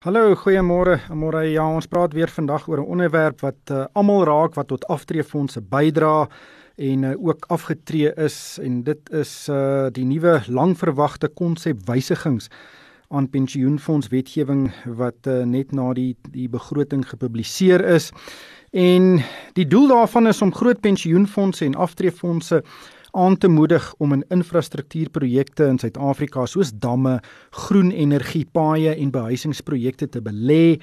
Hallo, goeiemôre. Môre ja, ons praat weer vandag oor 'n onderwerp wat uh, almal raak wat tot aftreefondse bydra en uh, ook afgetree is en dit is uh, die nuwe langverwagte konsep wysigings aan pensioenfondswetgewing wat uh, net na die die begroting gepubliseer is. En die doel daarvan is om groot pensioenfonde en aftreefondse aan te moedig om in infrastruktuurprojekte in Suid-Afrika soos damme, groen energie, paaie en behuisingsprojekte te belê.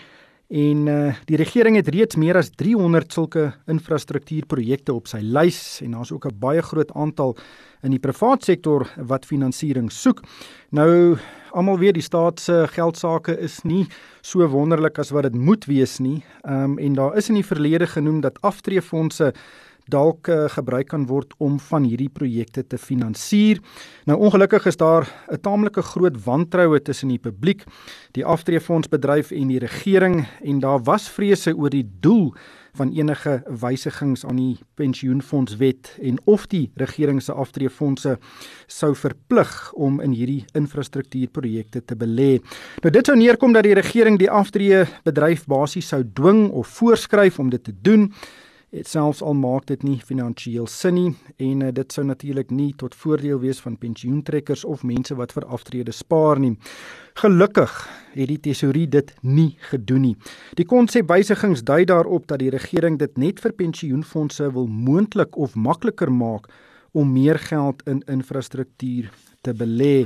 En uh, die regering het reeds meer as 300 sulke infrastruktuurprojekte op sy lys en daar's ook 'n baie groot aantal in die private sektor wat finansiering soek. Nou almal weet die staat se geldsaake is nie so wonderlik as wat dit moet wees nie. Ehm um, en daar is in die verlede genoem dat aftreefondse dalk uh, gebruik kan word om van hierdie projekte te finansier. Nou ongelukkig is daar 'n taamlike groot wantroue tussen die publiek, die aftreefondsbedryf en die regering en daar was vrese oor die doel van enige wysigings aan die pensioenfondswet en of die regering se aftreefondse sou verplig om in hierdie infrastruktuurprojekte te belê. Nou dit sou neerkom dat die regering die aftreebedryf basies sou dwing of voorskryf om dit te doen dit selfs al maak dit nie finansiëel sin nie en uh, dit sou natuurlik nie tot voordeel wees van pensioentrekkers of mense wat vir aftrede spaar nie. Gelukkig het die tesourier dit nie gedoen nie. Die konsep wysigings dui daarop dat die regering dit net vir pensioenfonde wil moontlik of makliker maak om meer geld in infrastruktuur te belê.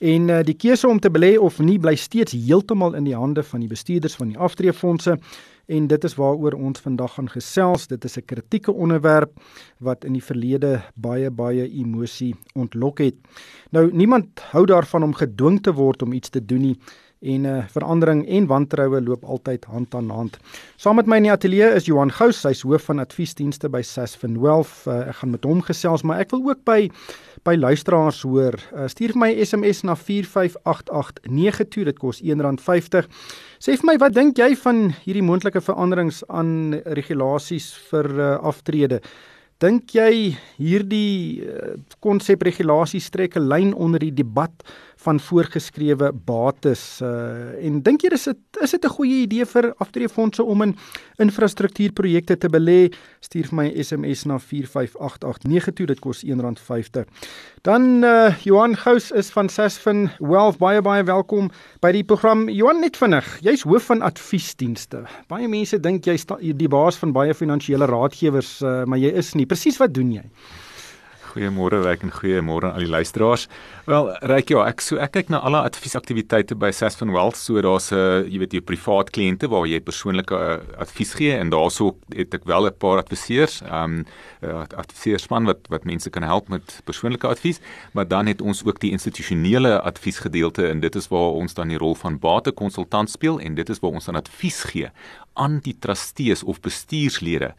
En uh, die keuse om te belê of nie bly steeds heeltemal in die hande van die bestuurders van die aftreefondse en dit is waaroor ons vandag gaan gesels. Dit is 'n kritieke onderwerp wat in die verlede baie baie emosie ontlok het. Nou niemand hou daarvan om gedwing te word om iets te doen nie en 'n uh, eh, verandering en wantroue loop altyd hand aan hand. Saam met my in die ateljee is Johan Gous, hy's hoof van adviesdienste by Sasfin Wealth. Uh, ek gaan met hom gesels, maar ek wil ook by by luisteraars hoor. Uh, stuur vir my SMS na 45889 toe. Dit kos R1.50. Sê vir my, wat dink jy van hierdie moontlike veranderings aan regulasies vir uh, aftrede? Dink jy hierdie konsep uh, regulasie strek 'n lyn onder die debat van voorgeskrewe bates uh, en dink jy dis dit is dit 'n goeie idee vir aftreefondse om in infrastruktuurprojekte te belê? Stuur vir my SMS na 45889 toe dit kos R1.50 dan uh, Johan Gous is van Sasfin Wealth baie baie welkom by die program. Johan net vinnig jy's hoof van adviesdienste. Baie mense dink jy's die baas van baie finansiële raadgewers uh, maar jy is nie. Presies wat doen jy Goeiemôre Ryk en goeiemôre aan al die luisteraars. Wel, Ryk ja, ek so ek kyk na alle adviesaktiwiteite by Sasfin Wealth. So daar's 'n uh, jy weet jy privaat kliënte waar jy persoonlike uh, advies gee en daarso het ek wel 'n paar adviseurs, ehm um, uh, adviseurspan wat wat mense kan help met persoonlike advies, maar dan het ons ook die institusionele adviesgedeelte en dit is waar ons dan die rol van batekonsultant speel en dit is waar ons dan advies gee aan die trustees of bestuurslede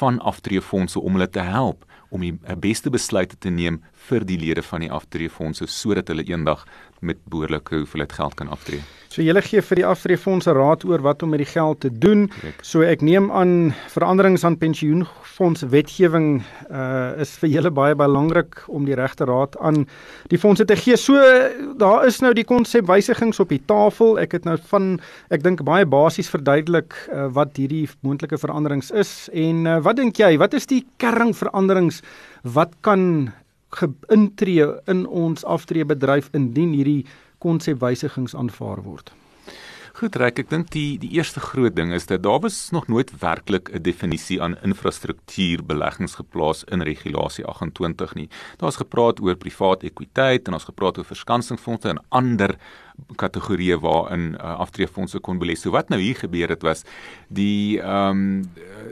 van aftreefondse om hulle te help om die beste besluite te neem vir die lede van die aftreefondse sodat hulle eendag met behoorlike hoeveelheid geld kan aftree. So julle gee vir die aftreefondse raad oor wat om met die geld te doen. Correct. So ek neem aan veranderings aan pensioenfonds wetgewing uh is vir julle baie belangrik om die regte raad aan die fondse te gee. So daar is nou die konsep wysigings op die tafel. Ek het nou van ek dink baie basies verduidelik uh, wat hierdie moontlike veranderings is en uh, wat dink jy, wat is die kernveranderings wat kan geintree in ons aftreebedryf indien hierdie konsepwysigings aanvaar word. Goed, Rek, ek dink die die eerste groot ding is dat daar was nog nooit werklik 'n definisie aan infrastruktuurbeleggings geplaas in regulasie 28 nie. Daar's gepraat oor privaat ekwiteit en ons gepraat oor verskansingsfondse en ander kategorieë waarin uh, aftreefondse kon belê. So wat nou hier gebeur het was die ehm um,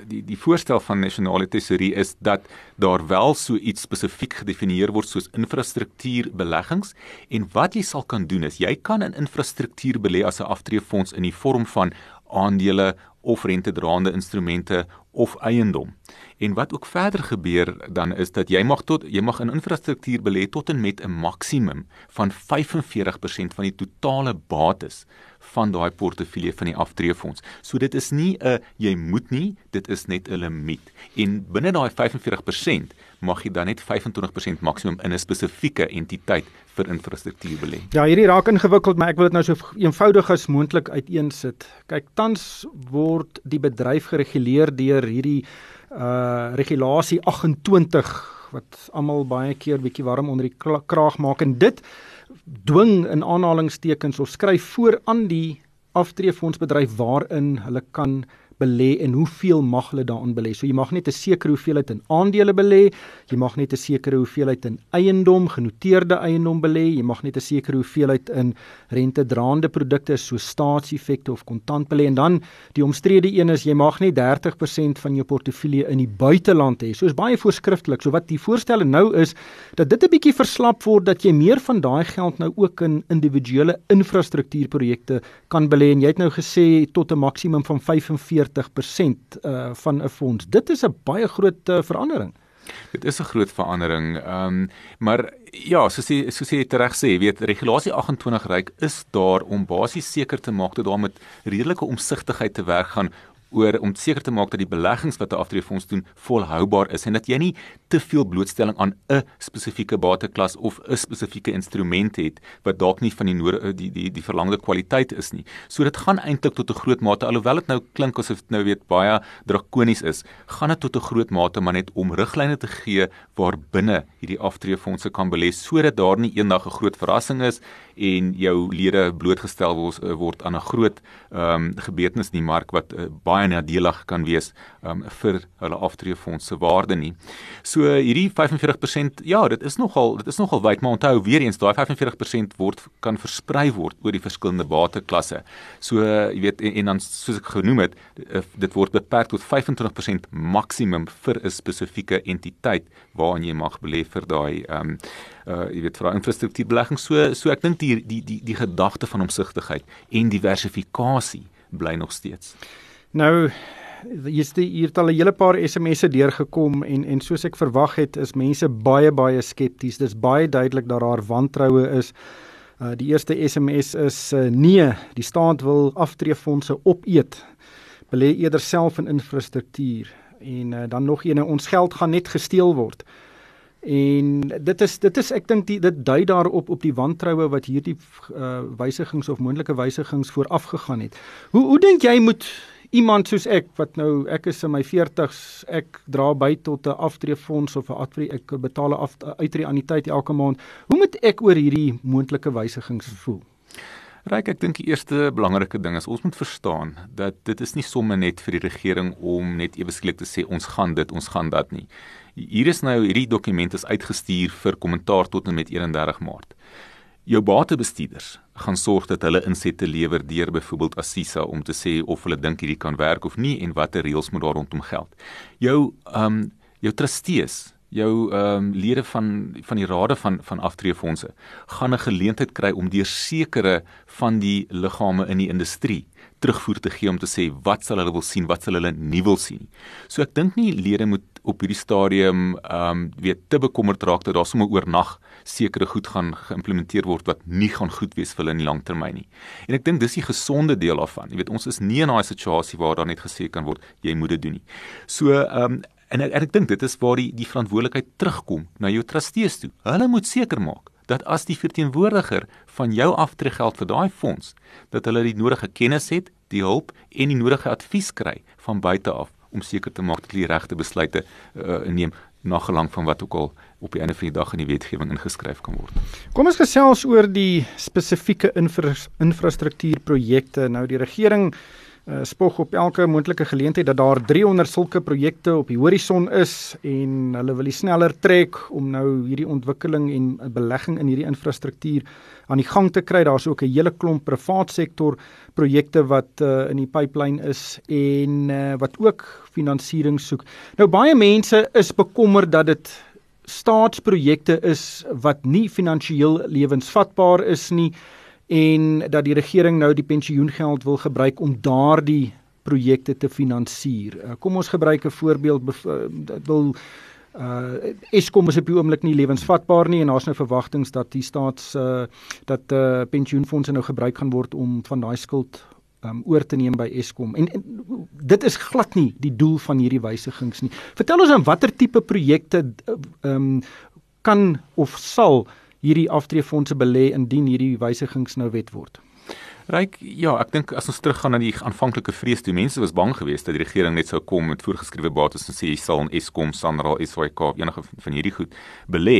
die die voorstel van nasionale tesorie is dat daar wel so iets spesifiek gedefinieer word soos infrastruktuurbeleggings en wat jy sal kan doen is jy kan in infrastruktuur belê as 'n aftreefonds in die vorm van aandele of rentedraende instrumente of eiendom. En wat ook verder gebeur dan is dat jy mag tot jy mag in infrastruktuur belê tot en met 'n maksimum van 45% van die totale bates van daai portefeulje van die aftreefonds. So dit is nie 'n jy moet nie, dit is net 'n limiet. En binne daai 45% mag jy dan net 25% maksimum in 'n spesifieke entiteit vir infrastruktuur belê. Ja, hierdie raak ingewikkeld, maar ek wil dit nou so eenvoudig as moontlik uiteensit. Kyk, tans word die bedryf gereguleer deur hierdie uh regulasie 28 wat almal baie keer bietjie warm onder die kraag maak. En dit dwing in aanhalingstekens of skryf voor aan die aftreefondsbedryf waarin hulle kan belê en hoeveel mag hulle daarin belê. So jy mag net 'n sekere hoeveelheid in aandele belê, jy mag net 'n sekere hoeveelheid in eiendom, genoteerde eiendom belê, jy mag net 'n sekere hoeveelheid in rentedraande produkte soos staatseffekte of kontant belê en dan die omstrede een is jy mag net 30% van jou portefeulje in die buiteland hê. So is baie voorskrifklik. So wat die voorstelle nou is dat dit 'n bietjie verslap word dat jy meer van daai geld nou ook in individuele infrastruktuurprojekte kan belê en jy het nou gesê tot 'n maksimum van 45 40% uh, van 'n fonds. Dit is 'n baie groot uh, verandering. Dit is 'n groot verandering. Ehm um, maar ja, soos jy soos jy reg sê, weet regulasie 28 ryk is daar om basies seker te maak dat daar met redelike omsigtigheid te werk gaan oor om seker te maak dat die beleggings wat 'n aftreefonds doen volhoubaar is en dat jy nie te veel blootstelling aan 'n spesifieke bateklas of 'n spesifieke instrument het wat dalk nie van die nodige die die die verlangde kwaliteit is nie. So dit gaan eintlik tot 'n groot mate alhoewel dit nou klink asof dit nou weet baie drakonies is, gaan dit tot 'n groot mate maar net om riglyne te gee waar binne hierdie aftreefondse kan belê sodat daar nie eendag 'n groot verrassing is en jou lede blootgestel word, word aan 'n groot ehm um, gebeurtenis in die mark wat uh, baie nadelig kan wees um, vir hulle aftreefonds se waarde nie. So hierdie 45% ja, dit is nogal dit is nogal wyd, maar onthou weer eens daai 45% word kan versprei word oor die verskillende bateklasse. So jy weet en, en dan soos ek genoem het, eh, dit word beperk tot 25% maksimum vir 'n spesifieke entiteit waarin jy mag belê vir daai ehm um, uh jy weet vir infrastruktuurbelegging. So so ek dink die die die die gedagte van omsigtigheid en diversifikasie bly nog steeds. Nou hier's die hier het al 'n hele paar SMS'e deurgekom en en soos ek verwag het is mense baie baie skepties. Dis baie duidelik dat daar wantroue is. Uh die eerste SMS is uh, nee, die staat wil aftreefondse opeet. Belê eerder self in infrastruktuur en uh, dan nog een ons geld gaan net gesteel word. En dit is dit is ek dink dit dui daarop op die wantroue wat hierdie uh wysigings of moontlike wysigings vooraf gegaan het. Hoe hoe dink jy moet iemand soos ek wat nou ek is in my 40s, ek dra by tot 'n aftreefonds of 'n aftree ek betaal 'n uitreaniteit elke maand. Hoe moet ek oor hierdie moontlike wysigings voel? Ryk, ek dink die eerste belangrike ding is ons moet verstaan dat dit is nie sommer net vir die regering om net ewe skielik te sê ons gaan dit, ons gaan dat nie. Hier is nou hierdie dokument is uitgestuur vir kommentaar tot en met 31 Maart. Jou batebestuurders gaan sorg dat hulle insette lewer deur byvoorbeeld Assisa om te sê of hulle dink hierdie kan werk of nie en watter reëls moet daar rondom geld. Jou ehm um, jou trustees, jou ehm um, lede van van die rade van van aftreefondse gaan 'n geleentheid kry om deur sekere van die liggame in die industrie terugvoer te gee om te sê wat sal hulle wil sien, wat sal hulle nie wil sien. So ek dink nie lede moet op hierdie stadium ehm um, weet te bekommerd raak dat daar sommer oornag sekere goed gaan geïmplementeer word wat nie gaan goed wees vir hulle in die langtermyn nie. En ek dink dis die gesonde deel daarvan. Jy weet ons is nie in daai situasie waar daar net gesê kan word jy moet dit doen nie. So ehm um, en ek, ek dink dit is waar die die verantwoordelikheid terugkom na jou trustees toe. Hulle moet seker maak dat as die verteenwoordiger van jou aftreegeld vir daai fonds dat hulle die nodige kennis het, die hulp en die nodige advies kry van buite af om seker te maak dat hulle die regte besluite uh, neem na gelang van wat ook al op die einde van die dag in die wetgewing ingeskryf kan word. Kom ons gesels oor die spesifieke infra infrastruktuurprojekte. Nou die regering uh, spog op elke moontlike geleentheid dat daar 300 sulke projekte op die horison is en hulle wil die sneller trek om nou hierdie ontwikkeling en belegging in hierdie infrastruktuur aan die gang te kry. Daar's ook 'n hele klomp privaat sektor projekte wat uh, in die pipeline is en uh, wat ook finansiering soek. Nou baie mense is bekommerd dat dit staatsprojekte is wat nie finansiëel lewensvatbaar is nie en dat die regering nou die pensioengeld wil gebruik om daardie projekte te finansier. Uh, kom ons gebruik 'n voorbeeld dit wil Uh Eskom is op die oomblik nie lewensvatbaar nie en daar's nou verwagtinge dat die staats uh dat uh pensioenfonde nou gebruik gaan word om van daai skuld um oor te neem by Eskom. En, en dit is glad nie die doel van hierdie wysigings nie. Vertel ons dan watter tipe projekte um kan of sal hierdie aftreefondse belê indien hierdie wysigings nou wet word? Ryk, ja, ek dink as ons teruggaan na die aanvanklike vrees, die mense was bang geweest dat die regering net sou kom met voorgeskrewe bates en sê jy sal in Eskom, Sanral, SAIK enige van hierdie goed belê.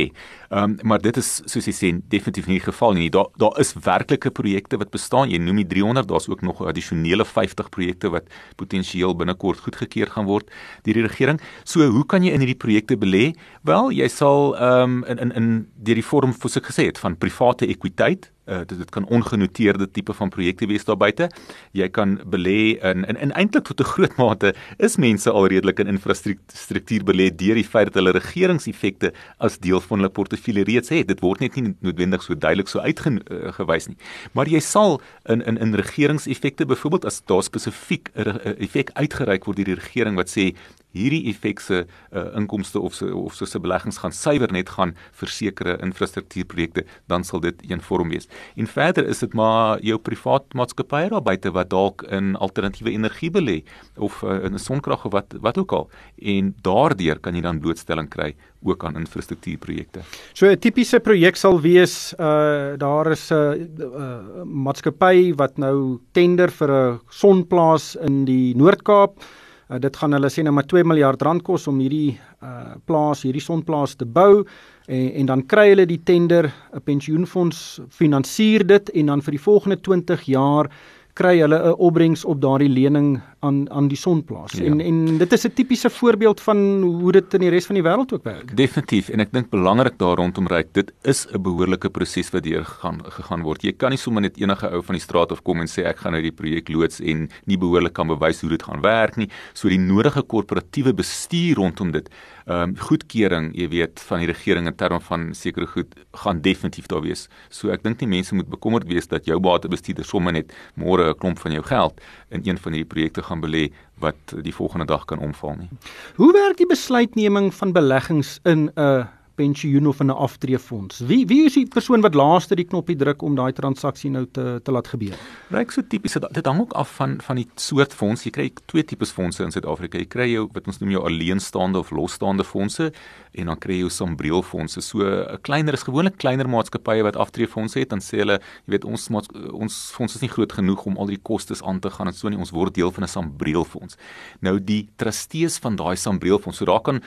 Ehm um, maar dit is soos jy sê definitief nie die geval nie. Daar daar is werklike projekte wat bestaan. Jy noem die 300, daar's ook nog addisionele 50 projekte wat potensieel binnekort goedgekeur gaan word deur die regering. So, hoe kan jy in hierdie projekte belê? Wel, jy sal ehm um, in in in deur die vorm soos ek gesê het van private ekwiteit uh, dit, dit kan ongenoteerde tipe van projekte wees daar buite. Jy kan belê in in, in eintlik tot 'n groot mate is mense al redelik in infrastruktuur belê deur die feit dat hulle regeringseffekte as deel van hulle portefeulje reeds het. Dit word net nie noodwendig so duidelik so uitgewys nie. Maar jy sal in in in regeringseffekte byvoorbeeld as daar spesifiek 'n effek uitgereik word deur die regering wat sê hierdie effekse uh, inkomste of se of se beleggings gaan suiwer net gaan vir sekere infrastruktuurprojekte, dan sal dit een vorm wees. En verder is dit maar jou privaat maatskappye daar buite wat dalk in alternatiewe energie belê of uh, in sonkrag of wat wat ook al. En daardeur kan jy dan blootstelling kry ook aan infrastruktuurprojekte. So 'n tipiese projek sal wees uh daar is 'n uh, uh, maatskappy wat nou tender vir 'n sonplaas in die Noord-Kaap Uh, dit gaan hulle sê nou maar 2 miljard rand kos om hierdie uh plaas, hierdie sonplaas te bou en en dan kry hulle die tender, 'n pensioenfonds finansier dit en dan vir die volgende 20 jaar kry hulle 'n opbrengs op daardie lening aan aan die sonplaas. Ja. En en dit is 'n tipiese voorbeeld van hoe dit in die res van die wêreld ook werk. Definitief en ek dink belangrik daar rondom reik, dit is 'n behoorlike proses wat deur gaan gegaan word. Jy kan nie sommer net enige ou van die straat af kom en sê ek gaan nou die projek loods en nie behoorlik kan bewys hoe dit gaan werk nie. So die nodige korporatiewe bestuur rondom dit ehm um, goedkeuring, jy weet, van die regering in terme van sekere goed gaan definitief daar wees. So ek dink nie mense moet bekommerd wees dat jou batebestuurder sommer net môre 'n klomp van jou geld in een van hierdie projekte gaan belê wat die volgende dag kan omval nie. Hoe werk die besluitneming van beleggings in 'n pensioen of in 'n aftreefonds. Wie wie is die persoon wat laaste die knoppie druk om daai transaksie nou te te laat gebeur? Ryk so tipies dit hang ook af van van die soort fonds. Jy kry twee tipes fondse in Suid-Afrika. Jy kry jou wat ons noem jou alleenstaande of losstaande fondse en dan kry jy jou sambreelfondse. So 'n kleiner is gewoonlik kleiner maatskappye wat aftreefondse het, dan sê hulle, jy weet ons ons fonds is nie groot genoeg om al die kostes aan te gaan en so nie. Ons word deel van 'n sambreelfonds. Nou die trustees van daai sambreelfonds, so daar kan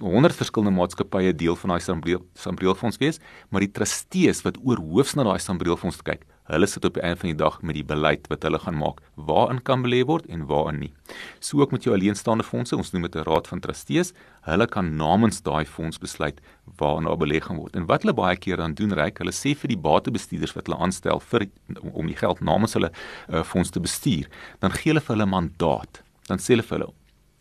100 verskillende maatskappye deel van daai Sambreelfonds wees, maar die trustees wat oor hoofs na daai Sambreelfonds kyk, hulle sit op die einde van die dag met die beleid wat hulle gaan maak, waarin kan belê word en waarin nie. So ook met jou alleenstaande fondse, ons noem dit 'n raad van trustees, hulle kan namens daai fonds besluit waarna belê gaan word. En wat hulle baie keer dan doen, reik, hulle sê vir die batebestuurders wat hulle aanstel vir om die geld namens hulle uh, fonds te bestuur, dan gee hulle vir hulle mandaat. Dan sê hulle vir hulle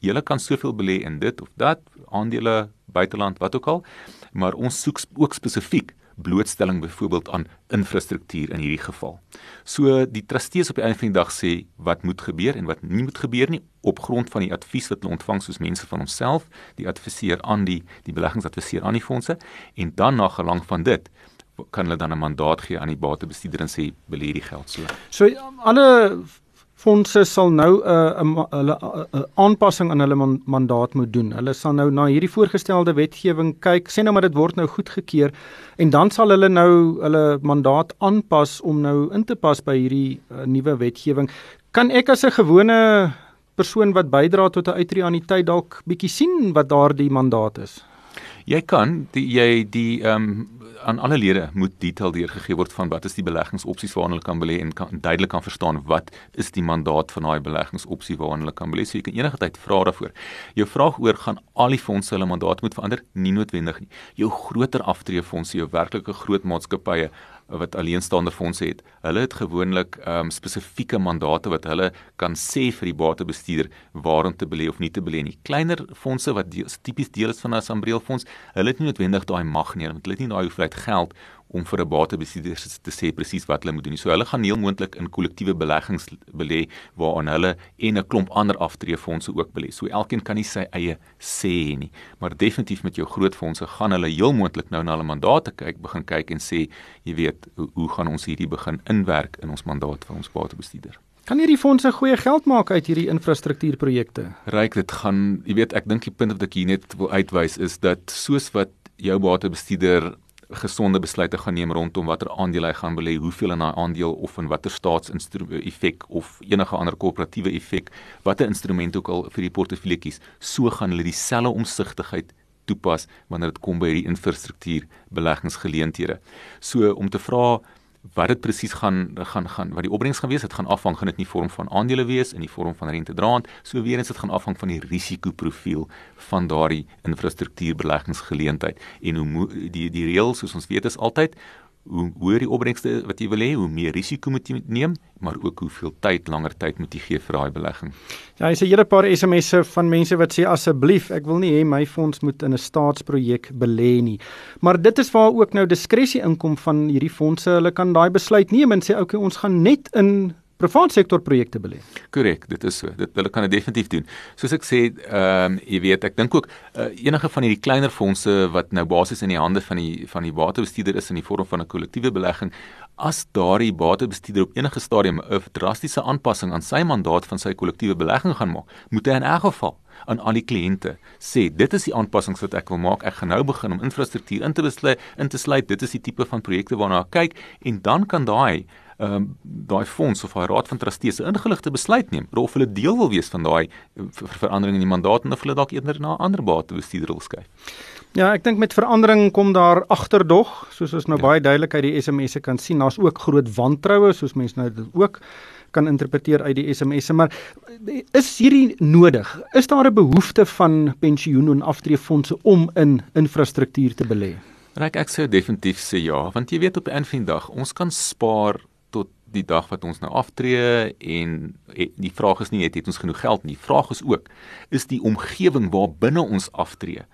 Julle kan soveel belê in dit of dat, aandele, buiteland, wat ook al, maar ons soek ook spesifiek blootstelling byvoorbeeld aan infrastruktuur in hierdie geval. So die trustees op die einde van die dag sê wat moet gebeur en wat nie moet gebeur nie op grond van die advies wat hulle ontvang soos mense van onsself, die adviseur aan die die beleggingsadviseur aan die fondse en dan na gelang van dit kan hulle dan 'n mandaat gee aan die batebestuurder en sê belê die geld so. So alle fondse sal nou 'n uh, hulle 'n aanpassing aan hulle man, mandaat moet doen. Hulle sal nou na hierdie voorgestelde wetgewing kyk, sê nou maar dit word nou goedgekeur en dan sal hulle nou hulle mandaat aanpas om nou in te pas by hierdie uh, nuwe wetgewing. Kan ek as 'n gewone persoon wat bydra tot 'n uitreaniteit dalk bietjie sien wat daardie mandaat is? Jy kan die jy die ehm um, aan alle lede moet detail deurgegee word van wat is die beleggingsopsies waarna hulle kan belê en kan duidelik kan verstaan wat is die mandaat van daai beleggingsopsie waarna hulle kan belê. So jy kan enige tyd vra daarvoor. Jou vraag oor gaan al die fondse hulle mandaat moet verander? Nie noodwendig nie. Jou groter aftreefondse, jou werklike groot maatskappye wat alleenstaande fondse het. Hulle het gewoonlik um, spesifieke mandate wat hulle kan sê vir die batebestuurder waarom te belê of nie te belê nie. Kleiner fondse wat deel, tipies deel is van 'n Sambreel fonds, hulle het nie noodwendig daai mag nie, want hulle het nie daai hoeveelheid geld om vir 'n batebestuurder te sê presies wat hulle moet doen. So hulle gaan heel moontlik in kollektiewe beleggings belê waaraan hulle en 'n klomp ander aftreefondse ook belê. So elkeen kan nie sy eie sê nie, maar definitief met jou groot fondse gaan hulle heel moontlik nou na hulle mandate kyk, begin kyk en sê, jy weet, hoe, hoe gaan ons hierdie begin inwerk in ons mandaat vir ons batebestuurder? Kan hierdie fondse goeie geld maak uit hierdie infrastruktuurprojekte? Ryk dit gaan, jy weet, ek dink die punt wat ek hier net wil uitwys is dat soos wat jou batebestuurder gesonde besluite gaan neem rondom watter aandele hy gaan belê, hoeveel in daai aandeel of in watter staatseffek of enige ander korporatiewe effek, watter instrument ook al vir die portefeulje kies, so gaan hulle dieselfde omsigtigheid toepas wanneer dit kom by hierdie infrastruktuur beleggingsgeleenthede. So om te vra wat dit presies gaan gaan gaan wat die opbrengs gaan wees dit gaan afhang gaan dit in die vorm van aandele wees in die vorm van rente draand. So weer eens dit gaan afhang van die risikoprofiel van daardie infrastruktuurbeleggingsgeleentheid en hoe die die reëls soos ons weet is altyd hoe hoër die opbrengste wat jy wil hê, hoe meer risiko moet jy neem, maar ook hoeveel tyd, langer tyd moet jy gee vir daai belegging. Ja, hy sê hele paar SMS'e van mense wat sê asseblief, ek wil nie hê my fonds moet in 'n staatsprojek belê nie. Maar dit is waar ook nou diskresie inkom van hierdie fondse. Hulle kan daai besluit neem en sê okay, ons gaan net in privaat sektor projekte belê. Korrek, dit is so. Dit hulle kan dit definitief doen. Soos ek sê, ehm um, jy weet, ek dink ook uh, enige van hierdie kleiner fondse wat nou basies in die hande van die van die batebestuurder is in die vorm van 'n kollektiewe belegging, as daardie batebestuurder op enige stadium 'n drastiese aanpassing aan sy mandaat van sy kollektiewe belegging gaan maak, moet hy in elk geval aan al die kliënte sê dit is die aanpassings wat ek wil maak ek gaan nou begin om infrastruktuur in te besluit in te sluit dit is die tipe van projekte waarna ek kyk en dan kan daai ehm um, daai fonds of daai raad van trustees 'n ingeligte besluit neem of hulle deel wil wees van daai ver verandering in die mandaat en of hulle dalk eerder na 'n ander batebestuurder wil skuif. Ja, ek dink met verandering kom daar agterdog, soos ons nou ja. baie duidelik uit die SMS'e kan sien, daar's ook groot wantroue soos mense nou dit ook kan interpreteer uit die SMS'e, maar is hierdie nodig? Is daar 'n behoefte van pensioen en aftreefondse om in infrastruktuur te belê? Ryk ek sou definitief sê ja, want jy weet op 'n eendag ons kan spaar die dag wat ons nou aftree en die vraag is nie het, het ons genoeg geld nie. Die vraag is ook is die omgewing waar binne ons aftree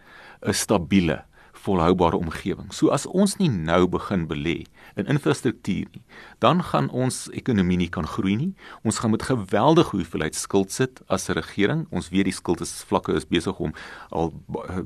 'n stabiele volhoubare omgewing. So as ons nie nou begin belê in infrastruktuur nie, dan gaan ons ekonomie nie kan groei nie. Ons gaan met geweldige hoeveelheid skuld sit as 'n regering. Ons weet die skuld is vlakke is besig om al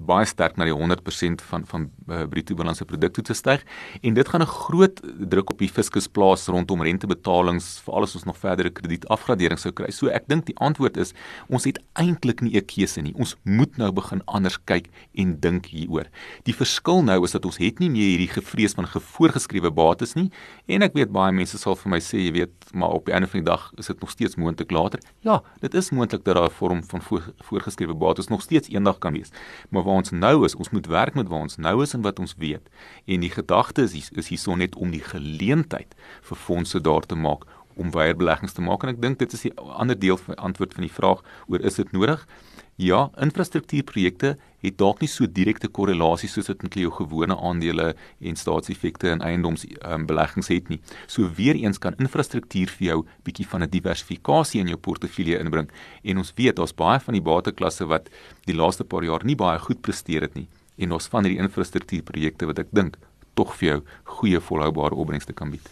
baie sterk na die 100% van van uh, bruto binnelandse produk toe te styg en dit gaan 'n groot druk op die fiskus plaas rondom rentebetalings vir alles ons nog verdere kredietafgradering sou kry. So ek dink die antwoord is ons het eintlik nie 'n keuse nie. Ons moet nou begin anders kyk en dink hieroor. Die verskil nou is dat ons het nie meer hierdie gevrees van gevoorgeskrewe bates nie en ek weet baie mense sal vir my sê jy weet maar op die einde van die dag is dit nog steeds moontlik later. Ja, dit is moontlik dat daar 'n vorm van voor, voorgeskrewe bates nog steeds eendag kan wees. Maar waar ons nou is, ons moet werk met waar ons nou is en wat ons weet. En die gedagte is is hierson net om die geleentheid vir fondse daar te maak om weer beleggings te maak en ek dink dit is die ander deel van antwoord van die vraag oor is dit nodig? Ja, infrastruktuurprojekte het dalk nie so direkte korrelasie soos dit met jou gewone aandele en staatseffekte en eiendomsbeleggings um, het nie. So weer eens kan infrastruktuur vir jou bietjie van 'n diversifikasie in jou portefeulje inbring en ons weet daar's baie van die bateklasse wat die laaste paar jaar nie baie goed presteer het nie en ons van hierdie infrastruktuurprojekte wat ek dink tog vir jou goeie volhoubare opbrengste kan bied.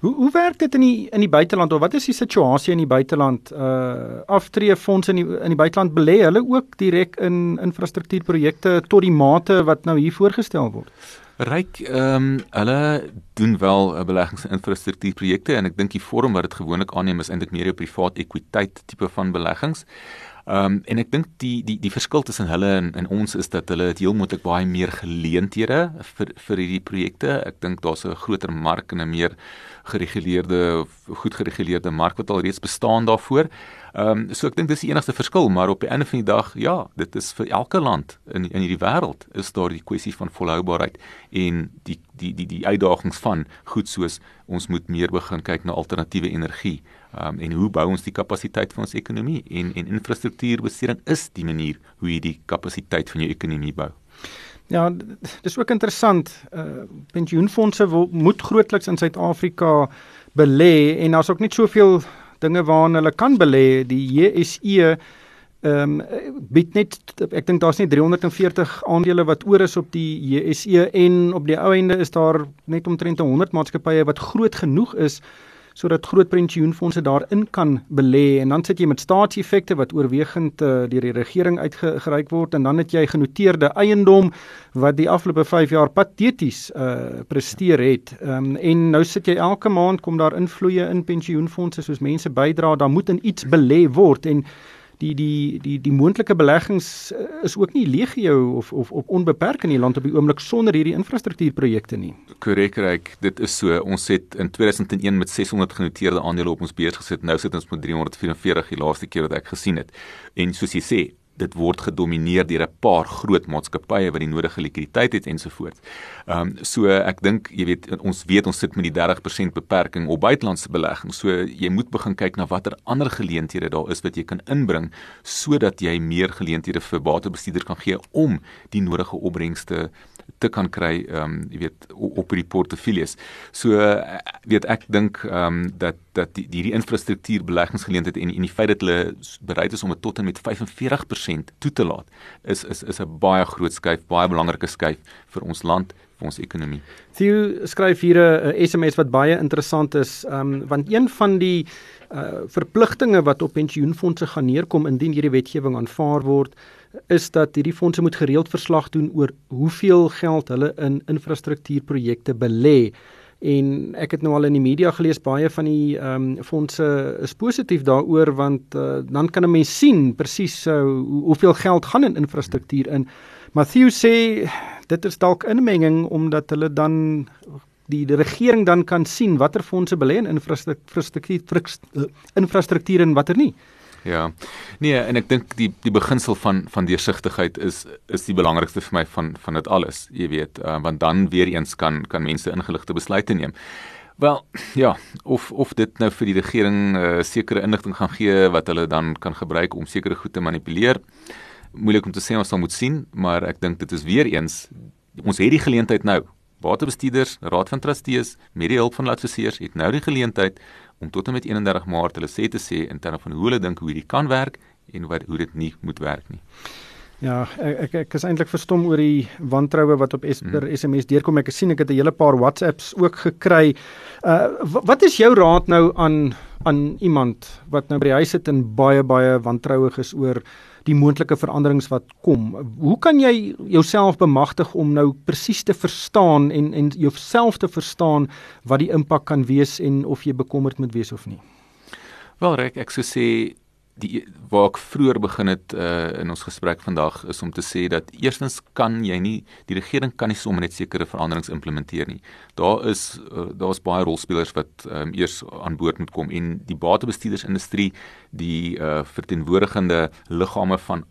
Hoe hoe werk dit in die in die buiteland of wat is die situasie in die buiteland? Uh aftreefondse in die in die buiteland belê hulle ook direk in infrastruktuurprojekte tot die mate wat nou hier voorgestel word? Ryk ehm um, hulle doen wel 'n beleggingsinfrastruktuurprojekte en ek dink die vorm wat dit gewoonlik aanneem is eintlik meer 'n privaat ekwiteit tipe van beleggings. Ehm um, en ek dink die die die verskil tussen hulle en, en ons is dat hulle het heel moontlik baie meer geleenthede vir vir hierdie projekte. Ek dink daar's 'n groter mark en 'n meer gereguleerde goed gereguleerde mark wat al reeds bestaan daarvoor. Ehm um, so ek dink dis die enigste verskil, maar op die einde van die dag, ja, dit is vir elke land in in hierdie wêreld is daar die kwessie van volhoubaarheid en die die die die uitdagings van goed soos ons moet meer begin kyk na alternatiewe energie um, en hoe bou ons die kapasiteit van ons ekonomie en en infrastruktuurbesteding is die manier hoe jy die kapasiteit van jou ekonomie bou. Ja, dis ook interessant. Uh pensioenfonde wil moet grootliks in Suid-Afrika belê en daar's ook net soveel dinge waarna hulle kan belê. Die JSE ehm um, bied net ek dink daar's net 340 aandele wat oor is op die JSE en op die ou einde is daar net omtrent 100 maatskappye wat groot genoeg is sodat groot pensioenfonde daarin kan belê. En dan sit jy met staatseffekte wat oorwegend uh, deur die regering uitgereik word. En dan het jy genoteerde eiendom wat die afgelope 5 jaar pateties uh, presteer het. Um, en nou sit jy elke maand kom daar invloeye in pensioenfonde soos mense bydra, daar moet in iets belê word. En die die die die moontlike beleggings eh, is ook nie legio of of op onbeperk in die land op die oomblik sonder hierdie infrastruktuurprojekte nie. Korrek, reg. Dit is so. Ons het in 2001 met 600 genoteerde aandele op ons beurs gesit. Nou sit ons met 344 die laaste keer wat ek gesien het. En soos jy sê, dit word gedomeineer deur 'n paar groot maatskappye wat die nodige likwiditeit het ensovoorts. Ehm um, so ek dink jy weet ons weet ons sit met die 30% beperking op buitelandse beleggings. So jy moet begin kyk na watter ander geleenthede daar is wat jy kan inbring sodat jy meer geleenthede vir batebestuurders kan gee om die nodige opbrengste te kan kry ehm um, jy weet op die portefeuilles. So uh, weet ek dink ehm um, dat dat die hierdie infrastruktuur beleggingsgeleenthede en en die feit dat hulle bereid is om dit tot en met 45% toe te laat is is is 'n baie groot skuif, baie belangrike skuif vir ons land vir ons ekonomie. Theo skryf hier 'n SMS wat baie interessant is, um, want een van die uh verpligtinge wat op pensioenfonde gaan neerkom indien hierdie wetgewing aanvaar word is dat hierdie fondse moet gereeld verslag doen oor hoeveel geld hulle in infrastruktuurprojekte belê. En ek het nou al in die media gelees baie van die ehm um, fondse is positief daaroor want uh, dan kan 'n mens sien presies uh, hoeveel geld gaan in infrastruktuur in. Matthew sê dit is dalk inmenging omdat hulle dan die, die regering dan kan sien watter fondse belê in infrastruktuur infrastruktuur en watter nie. Ja. Nee, en ek dink die die beginsel van van deursigtigheid is is die belangrikste vir my van van dit alles, jy weet, uh, want dan weer eens kan kan mense ingeligte besluite neem. Wel, ja, of of dit nou vir die regering uh, sekere inligting gaan gee wat hulle dan kan gebruik om sekere goed te manipuleer. Moeilik om te sê ons sal moet sien, maar ek dink dit is weer eens ons het die geleentheid nou. Batebestuurders, Raad van Trustees, met die hulp van adviseurs het nou die geleentheid om tot en met 31 Maart hulle sê te sê in terme van hoe hulle dink hoe dit kan werk en wat hoe dit nie moet werk nie. Ja, ek ek, is eintlik verstom oor die wantroue wat op Esper mm. SMS deurkom. Ek sien ek het 'n hele paar WhatsApps ook gekry. Uh wat is jou raad nou aan aan iemand wat nou by die huis sit en baie baie wantrouig is oor die moontlike veranderings wat kom. Hoe kan jy jouself bemagtig om nou presies te verstaan en en jouself te verstaan wat die impak kan wees en of jy bekommerd moet wees of nie? Wel, Rek, ek sou sê die waar ek vroeër begin het uh, in ons gesprek vandag is om te sê dat eerstens kan jy nie die regering kan nie sommer net sekere veranderings implementeer nie. Daar is uh, daar's baie rolspelers wat um, eers aan boord moet kom en die batebestuurdersindustrie, die uh, verteenwoordigende liggame van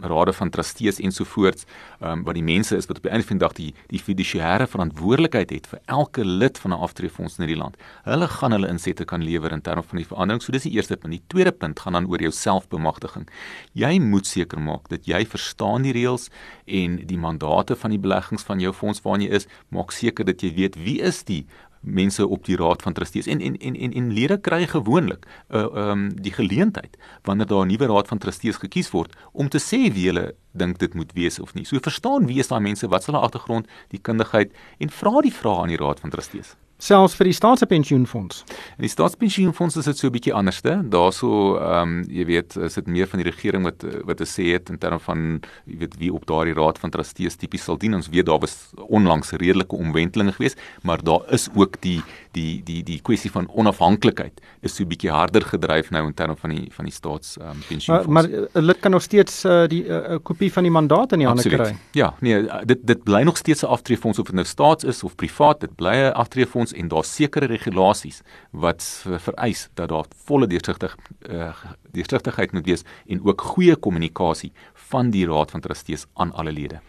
rade van trustees ensovoorts um, wat die mense is wat op die einde van die dag die die fiduciêre verantwoordelikheid het vir elke lid van 'n aftreefonds in hierdie land. Hulle gaan hulle insette kan lewer in terme van die verandering. So dis die eerste punt. Die tweede punt gaan dan oor jou selfbemagtiging. Jy moet seker maak dat jy verstaan die reëls en die mandate van die beleggings van jou fonds waarin jy is. Maak seker dat jy weet wie is die mense op die raad van trustees en en en en, en lede kry gewoonlik uh, um, die geleentheid wanneer daar 'n nuwe raad van trustees gekies word om te sê wie hulle dink dit moet wees of nie. So verstaan wie is daai mense, wat is hulle agtergrond, die kundigheid en vra die vrae aan die raad van trustees selfs vir die staatspensioenfonds. En die staatspensioenfonds is dit so 'n bietjie anderste. Daarso ehm um, jy weet, is dit meer van die regering wat wat te sê het in terme van jy weet wie op daardie raad van trustees tipies sal dien. Ons weet daar was onlangs redelike omwentelinge geweest, maar daar is ook die die die die kwessie van onafhanklikheid is so bietjie harder gedryf nou in terme van die van die staats ehm um, pensioenfonds. Maar, maar 'n lid kan nog steeds uh, die 'n uh, kopie van die mandaat in die hande kry. Ja, nee, dit dit bly nog steeds 'n aftreefonds of dit nou staats is of privaat, dit bly 'n aftreefonds en daar sekere regulasies wat vereis dat daar volle deursigtig uh, deursigtigheid moet wees en ook goeie kommunikasie van die raad van trustees aan alle lede.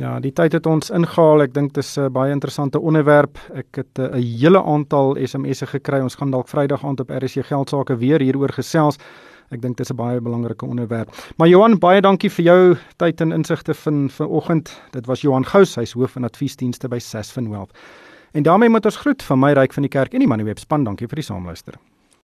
Ja, die tyd het ons ingehaal. Ek dink dit is 'n baie interessante onderwerp. Ek het eh, 'n hele aantal SMS'e gekry. Ons gaan dalk Vrydag aand op RSC geldsaake weer hieroor gesels. Ek dink dit is 'n baie belangrike onderwerp. Maar Johan, baie dankie vir jou tyd en insigte van vanoggend. Dit was Johan Gous, hy's hoof van adviesdienste by Sasfin Wealth. En daarmee moet ons groet van my ryk van die kerk en die Manuweb span. Dankie vir die saamluister.